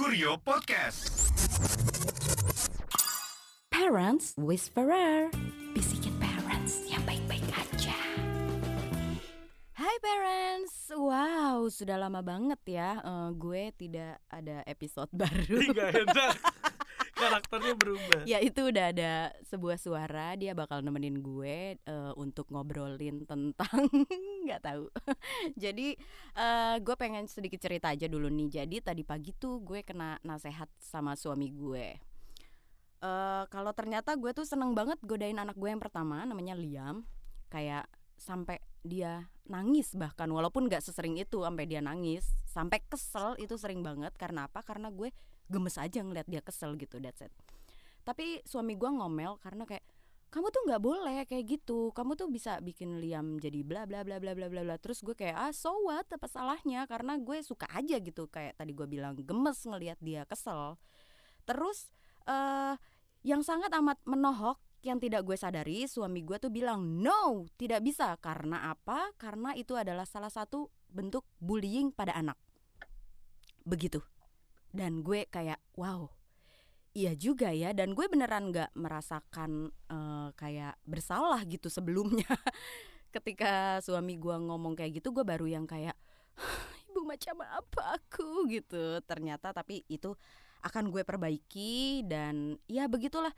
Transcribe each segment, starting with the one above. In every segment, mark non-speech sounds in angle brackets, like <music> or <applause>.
Kurio Podcast. Parents Whisperer. Bisikin parents yang baik-baik aja. Hai parents. Wow sudah lama banget ya eh, Gue tidak ada episode <laughs> baru. Nggak enak Karakternya berubah. Ya itu udah ada sebuah suara Dia bakal nemenin gue eh, Untuk ngobrolin tentang <laughs> nggak tahu. <laughs> Jadi eh, gue pengen sedikit cerita aja dulu nih. Jadi tadi pagi tuh gue kena nasehat sama suami gue. Eh kalau ternyata gue tuh seneng banget godain anak gue yang pertama namanya Liam. Kayak sampai dia nangis bahkan walaupun nggak sesering itu sampai dia nangis sampai kesel itu sering banget. Karena apa? Karena gue gemes aja ngeliat dia kesel gitu that's it. Tapi suami gue ngomel karena kayak kamu tuh nggak boleh kayak gitu. Kamu tuh bisa bikin Liam jadi bla bla bla bla bla bla bla. Terus gue kayak ah so what? Apa salahnya? Karena gue suka aja gitu kayak tadi gue bilang gemes ngelihat dia kesel. Terus eh yang sangat amat menohok yang tidak gue sadari suami gue tuh bilang no tidak bisa. Karena apa? Karena itu adalah salah satu bentuk bullying pada anak. Begitu. Dan gue kayak wow. Iya juga ya dan gue beneran nggak merasakan eh, kayak bersalah gitu sebelumnya. <laughs> Ketika suami gue ngomong kayak gitu gue baru yang kayak ibu macam apa aku? Gitu. Ternyata tapi itu akan gue perbaiki dan ya begitulah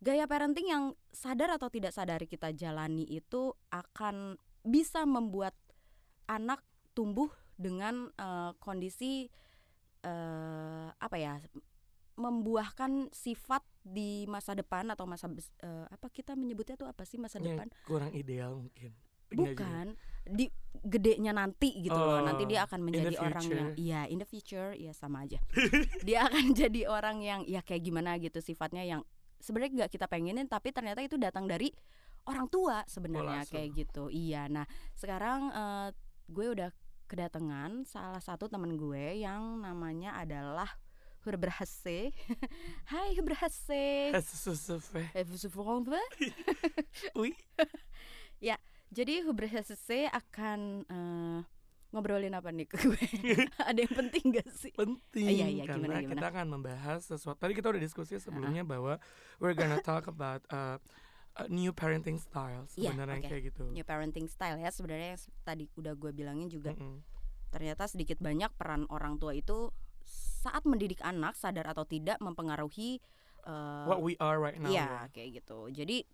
gaya parenting yang sadar atau tidak sadari kita jalani itu akan bisa membuat anak tumbuh dengan eh, kondisi eh, apa ya membuahkan sifat di masa depan atau masa eh, apa kita menyebutnya tuh apa sih masa Yang depan? kurang ideal mungkin. Juga. bukan di gedenya nanti gitu loh. Nanti Oh, dia akan in the menjadi orang yang iya in the future ya sama aja. Dia akan <laughs> jadi orang yang ya kayak gimana gitu sifatnya yang sebenarnya nggak kita pengenin tapi ternyata itu datang dari orang tua sebenarnya kayak gitu iya nah sekarang eh, gue udah kedatangan salah satu temen gue yang namanya adalah Hurberhase <laughs> Hai Hurberhase Hehehe. Eh, vous souffrez? <laughs> Ui. <laughs> Jadi Hurberhase akan eh, ngobrolin apa nih ke gue? <laughs> Ada yang penting gak sih? penting Iya, iya, karena gimana, gimana? kita akan membahas sesuatu. Tadi kita udah diskusi sebelumnya bahwa we're gonna talk about uh, uh, new parenting styles Iya, sebenarnya oke. kayak gitu. New parenting style ya sebenarnya yang tadi udah gue bilangin juga Mm-mm. ternyata sedikit banyak peran orang tua itu saat mendidik anak sadar atau tidak mempengaruhi eh, What we are right now. Iya ya. kayak gitu. Jadi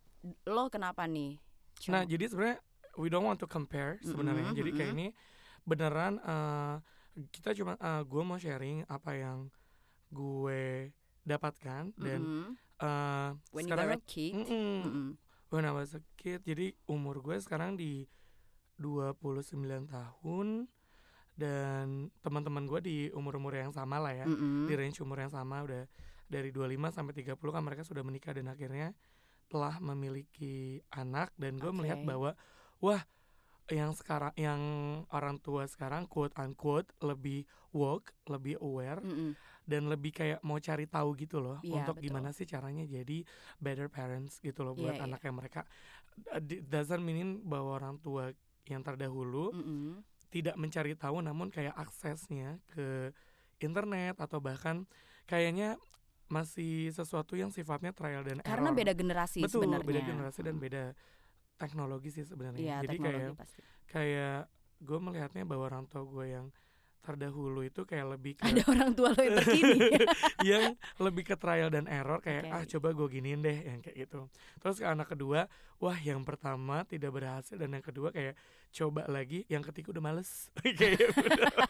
lo kenapa nih? Cong? Nah, jadi sebenarnya we don't want to compare sebenarnya. Mm-mm, Jadi kayak mm-mm. ini beneran uh, kita cuma uh, gue mau sharing apa yang gue dapatkan dan Mm-mm. uh, when you sekarang were a kid. Mm-mm. Mm-mm. when I was a kid. Jadi umur gue sekarang di 29 tahun dan teman-teman gue di umur-umur yang sama lah ya. Mm-mm. Di range umur yang sama udah dari 25 sampai 30 kan mereka sudah menikah dan akhirnya telah memiliki anak dan gue melihat Oke. bahwa wah yang sekarang yang orang tua sekarang quote unquote lebih woke, lebih aware Mm-mm. dan lebih kayak mau cari tahu gitu loh Iya, untuk betul. gimana sih caranya jadi better parents gitu loh buat Iya, iya. anaknya mereka. Uh, di- Doesn't mean bahwa orang tua yang terdahulu Mm-mm. tidak mencari tahu namun kayak aksesnya ke internet atau bahkan kayaknya masih sesuatu yang sifatnya trial dan Karena error. beda generasi Betul, sebenarnya. beda generasi dan Mm. beda teknologi sih sebenarnya. Iya, Jadi teknologi kayak pasti. kayak gue melihatnya bahwa orang tua gue yang terdahulu itu kayak lebih ke Ada <laughs> orang tua lo yang terkini. <laughs> yang lebih ke trial dan error kayak Oke. ah coba gue giniin deh yang kayak gitu terus ke anak kedua wah yang pertama tidak berhasil dan yang kedua kayak coba lagi yang ketiga udah males <laughs> kayak udah.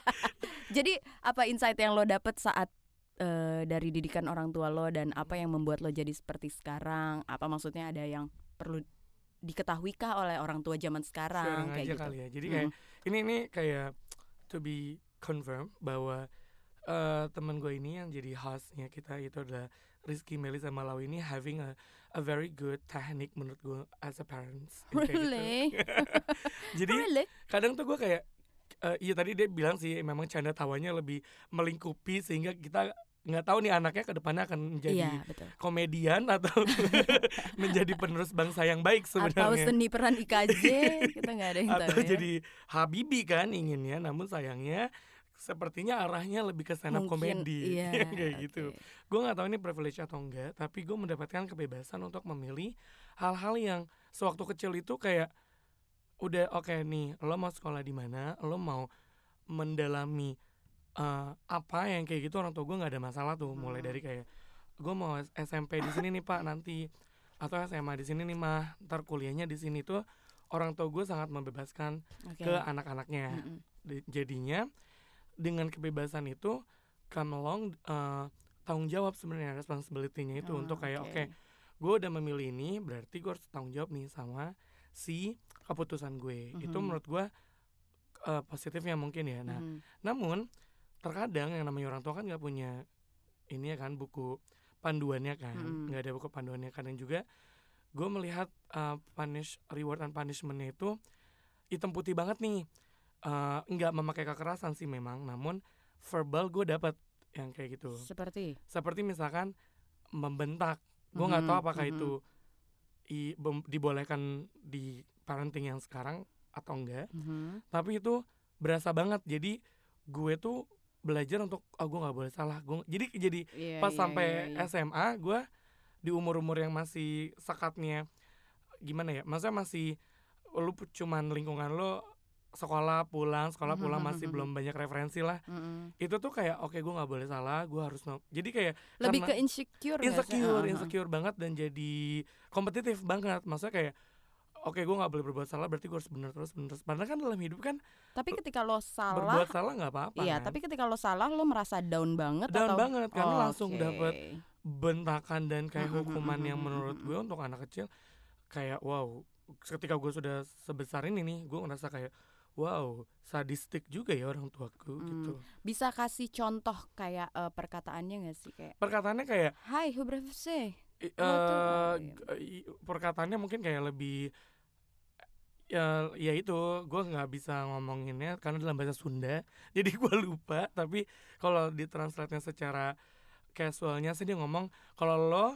Jadi apa insight yang lo dapet saat eh, dari didikan orang tua lo dan apa yang membuat lo jadi seperti sekarang? Apa maksudnya ada yang perlu diketahui kah oleh orang tua zaman sekarang sharing kayak aja gitu? kali ya jadi kayak ini ini kayak to be confirm bahwa eh teman gue ini yang jadi hostnya kita itu adalah Rizky Meli sama Lau ini having a a very good technique menurut gue as a parents gitu. Really? <laughs> jadi Really? kadang tuh gue kayak eh, iya tadi dia bilang sih memang canda tawanya lebih melingkupi sehingga kita nggak tahu nih anaknya ke depannya akan menjadi Iya betul. komedian atau <laughs> <laughs> menjadi penerus bangsa yang baik Atau sebenarnya seni peran IKJ <laughs> kita nggak ada yang tahu atau ya. jadi Habibi kan inginnya namun sayangnya sepertinya arahnya lebih ke stand up comedy iya, yang kayak gitu. oke. Gue nggak tahu ini privilege atau enggak, tapi gue mendapatkan kebebasan untuk memilih hal-hal yang sewaktu kecil itu kayak udah oke nih, lo mau sekolah di mana, lo mau mendalami eh, apa yang kayak gitu orang tua gue nggak ada masalah tuh, mulai Hmm. dari kayak gue mau SMP di sini nih pak nanti atau SMA di sini nih mah, ntar kuliahnya di sini tuh orang tua gue sangat membebaskan Oke. ke anak-anaknya. Mm-mm. Di- jadinya dengan kebebasan itu come along eh, tanggung jawab sebenarnya responsibility-nya itu Oh, untuk kayak oke gue udah memilih ini berarti gue harus tanggung jawab nih sama si keputusan gue itu Mhm. menurut gue eh, positifnya mungkin ya nah Mhm. namun terkadang yang namanya orang tua kan nggak punya ini ya kan buku panduannya kan. Nggak ada buku panduannya kadang juga gue melihat uh, punish reward and punishmentnya itu hitam putih banget nih. Eh, nggak memakai kekerasan sih memang namun verbal gue dapat yang kayak gitu. Seperti. seperti misalkan membentak. Gue nggak tahu Mhm, apakah mhm. itu i- bem- dibolehkan di parenting yang sekarang atau enggak Mhm. tapi itu berasa banget. Jadi gue tuh belajar untuk oh gue nggak boleh salah gue jadi jadi Iya, pas iya, sampai iya, iya. SMA gue di umur umur yang masih sekatnya gimana ya maksudnya masih lu cuman lingkungan lo sekolah pulang sekolah Mhm, pulang mhm, masih mhm. belum banyak referensi lah itu tuh kayak oke gue nggak boleh salah gue harus no- jadi kayak Lebih ke insecure insecure Heeh, heeh. insecure banget dan jadi kompetitif banget maksudnya kayak oke gue nggak boleh berbuat salah berarti gue harus bener terus terus padahal kan dalam hidup kan Tapi ketika lo salah, berbuat salah nggak apa-apa iya. kan? Tapi ketika lo salah, lo merasa down banget down atau? banget karena Oh, langsung oke. dapat bentakan dan kayak hukuman yang menurut gue untuk anak kecil kayak wow ketika gue sudah sebesar ini nih gue ngerasa kayak wow sadistik juga ya orang tuaku Hmm. gitu Bisa kasih contoh kayak eh, perkataannya gak sih kayak perkataannya kayak Hai, hoe bref sih? i- Oh, eh, iya. perkataannya mungkin kayak lebih ya ya itu gue nggak bisa ngomonginnya karena dalam bahasa Sunda <laughs> jadi gue lupa. Tapi kalau ditranslate nya secara casualnya sih dia ngomong kalau lo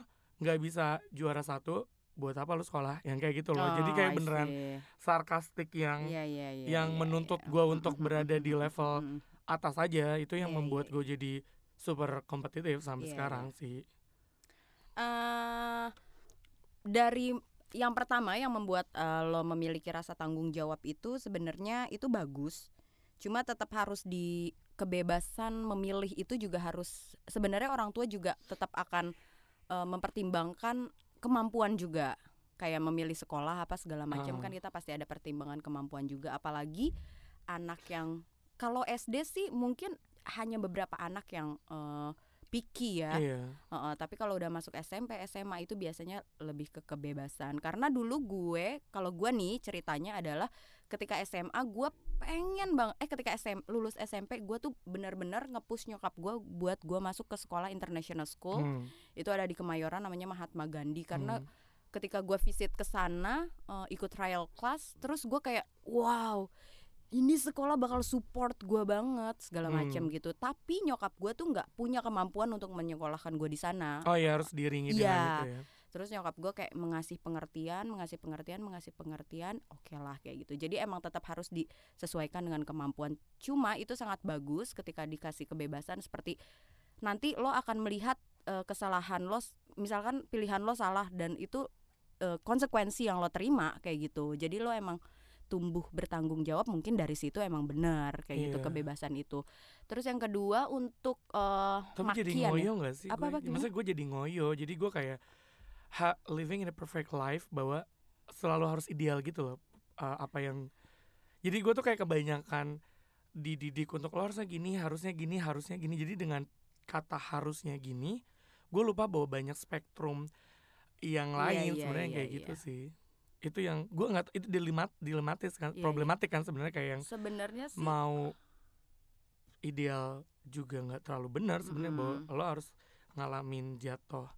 nggak bisa juara satu buat apa lo sekolah? Yang kayak gitu loh. Jadi Oh, kayak I beneran sarkastik yang Iya, iya, iya, yang iya, menuntut iya. gue untuk <laughs> berada di level atas aja itu yang Iya, membuat iya, gue jadi super kompetitif sampai Iya, sekarang sih. Eh dari yang pertama yang membuat eh, lo memiliki rasa tanggung jawab itu sebenarnya itu bagus. Cuma tetap harus di kebebasan memilih itu juga harus sebenarnya orang tua juga tetap akan eh, mempertimbangkan kemampuan juga. Kayak memilih sekolah apa segala macam Ah. kan kita pasti ada pertimbangan kemampuan juga apalagi anak yang kalau SD sih mungkin hanya beberapa anak yang eh, picky ya. iya Heeh, tapi kalau udah masuk SMP, SMA itu biasanya lebih ke kebebasan. Karena dulu gue, kalau gue nih ceritanya adalah ketika SMA gue pengen bang, eh ketika SM, lulus SMP gue tuh bener-bener ngepush nyokap gue buat gue masuk ke sekolah international school. Hmm, Itu ada di Kemayoran namanya Mahatma Gandhi. Karena hmm. ketika gue visit ke sana eh, ikut trial class, terus gue kayak wow ini sekolah bakal support gue banget segala macam Hmm. gitu. Tapi nyokap gue tuh nggak punya kemampuan untuk menyekolahkan gue di sana. oh ya harus diiringi Iya. dengan itu ya Terus nyokap gue kayak mengasih pengertian, mengasih pengertian, mengasih pengertian, oke lah kayak gitu. Jadi emang tetap harus disesuaikan dengan kemampuan. Cuma itu sangat bagus ketika dikasih kebebasan seperti nanti lo akan melihat eh, kesalahan lo, misalkan pilihan lo salah dan itu eh, konsekuensi yang lo terima kayak gitu. Jadi lo emang tumbuh bertanggung jawab mungkin dari situ emang benar kayak gitu Iya. kebebasan itu. Terus yang kedua untuk eh tapi jadi makian ya. ngoyo nggak sih Apa- apa gue? gue jadi ngoyo jadi gue kayak ha, living in a perfect life bahwa selalu harus ideal gitu loh uh, apa yang jadi gue tuh kayak kebanyakan dididik untuk lo harusnya gini harusnya gini harusnya gini jadi dengan kata harusnya gini gue lupa bahwa banyak spektrum yang Iya, lain iya, sebenarnya iya, kayak gitu iya. sih itu yang gue nggak itu dilemat dilematis kan Iya, iya. problematik kan sebenarnya kayak yang sebenarnya sih mau ideal juga nggak terlalu benar sebenarnya bahwa Mm. lo harus ngalamin jatuh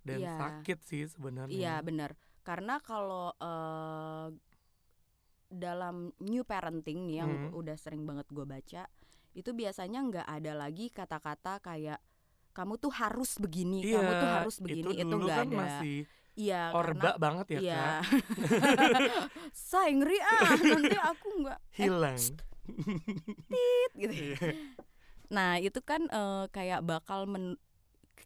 dan Iya. sakit sih sebenarnya. Iya benar. Karena kalau eh, dalam new parenting nih yang Hmm. udah sering banget gue baca, itu biasanya nggak ada lagi kata-kata kayak kamu tuh harus begini, Iya, kamu tuh harus begini, itu itu nggak kan ada. masih Iya, orba karena banget ya iya. kak, <laughs> Say ngeri ah, nanti aku nggak. Eh, hilang. tit gitu. Iya. Nah, itu kan eh, kayak bakal men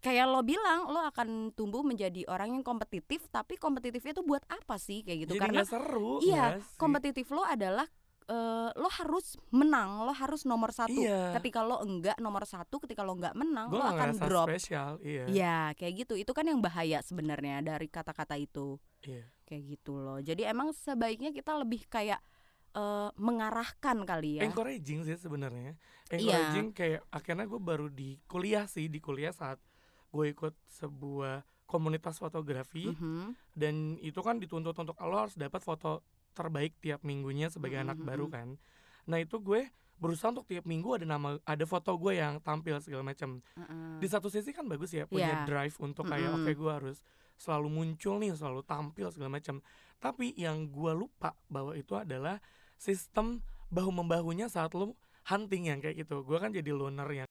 kayak lo bilang lo akan tumbuh menjadi orang yang kompetitif tapi kompetitifnya itu buat apa sih kayak gitu Jadi karena seru iya kompetitif lo adalah eh, lo harus menang lo harus nomor satu. Iya. ketika lo enggak nomor satu ketika lo enggak menang Gue lo akan drop. spesial iya. Iya kayak gitu. Itu kan yang bahaya sebenarnya dari kata-kata itu. Iya. kayak gitu loh. Jadi emang sebaiknya kita lebih kayak eh, mengarahkan kali ya. Encouraging sih sebenarnya. Iya. encouraging kayak akhirnya gue baru di kuliah sih di kuliah saat gue ikut sebuah komunitas fotografi. Mhm. dan itu kan dituntut untuk lo harus dapat foto terbaik tiap minggunya sebagai Mhm, anak mhm. baru kan nah itu gue berusaha untuk tiap minggu ada nama ada foto gue yang tampil segala macam Heeh. di satu sisi kan bagus ya punya Iya. drive untuk kayak Mm-mm. oke gue harus selalu muncul nih selalu tampil segala macam tapi yang gue lupa bahwa itu adalah sistem bahu membahunya saat lo hunting yang kayak gitu gue kan jadi loner yang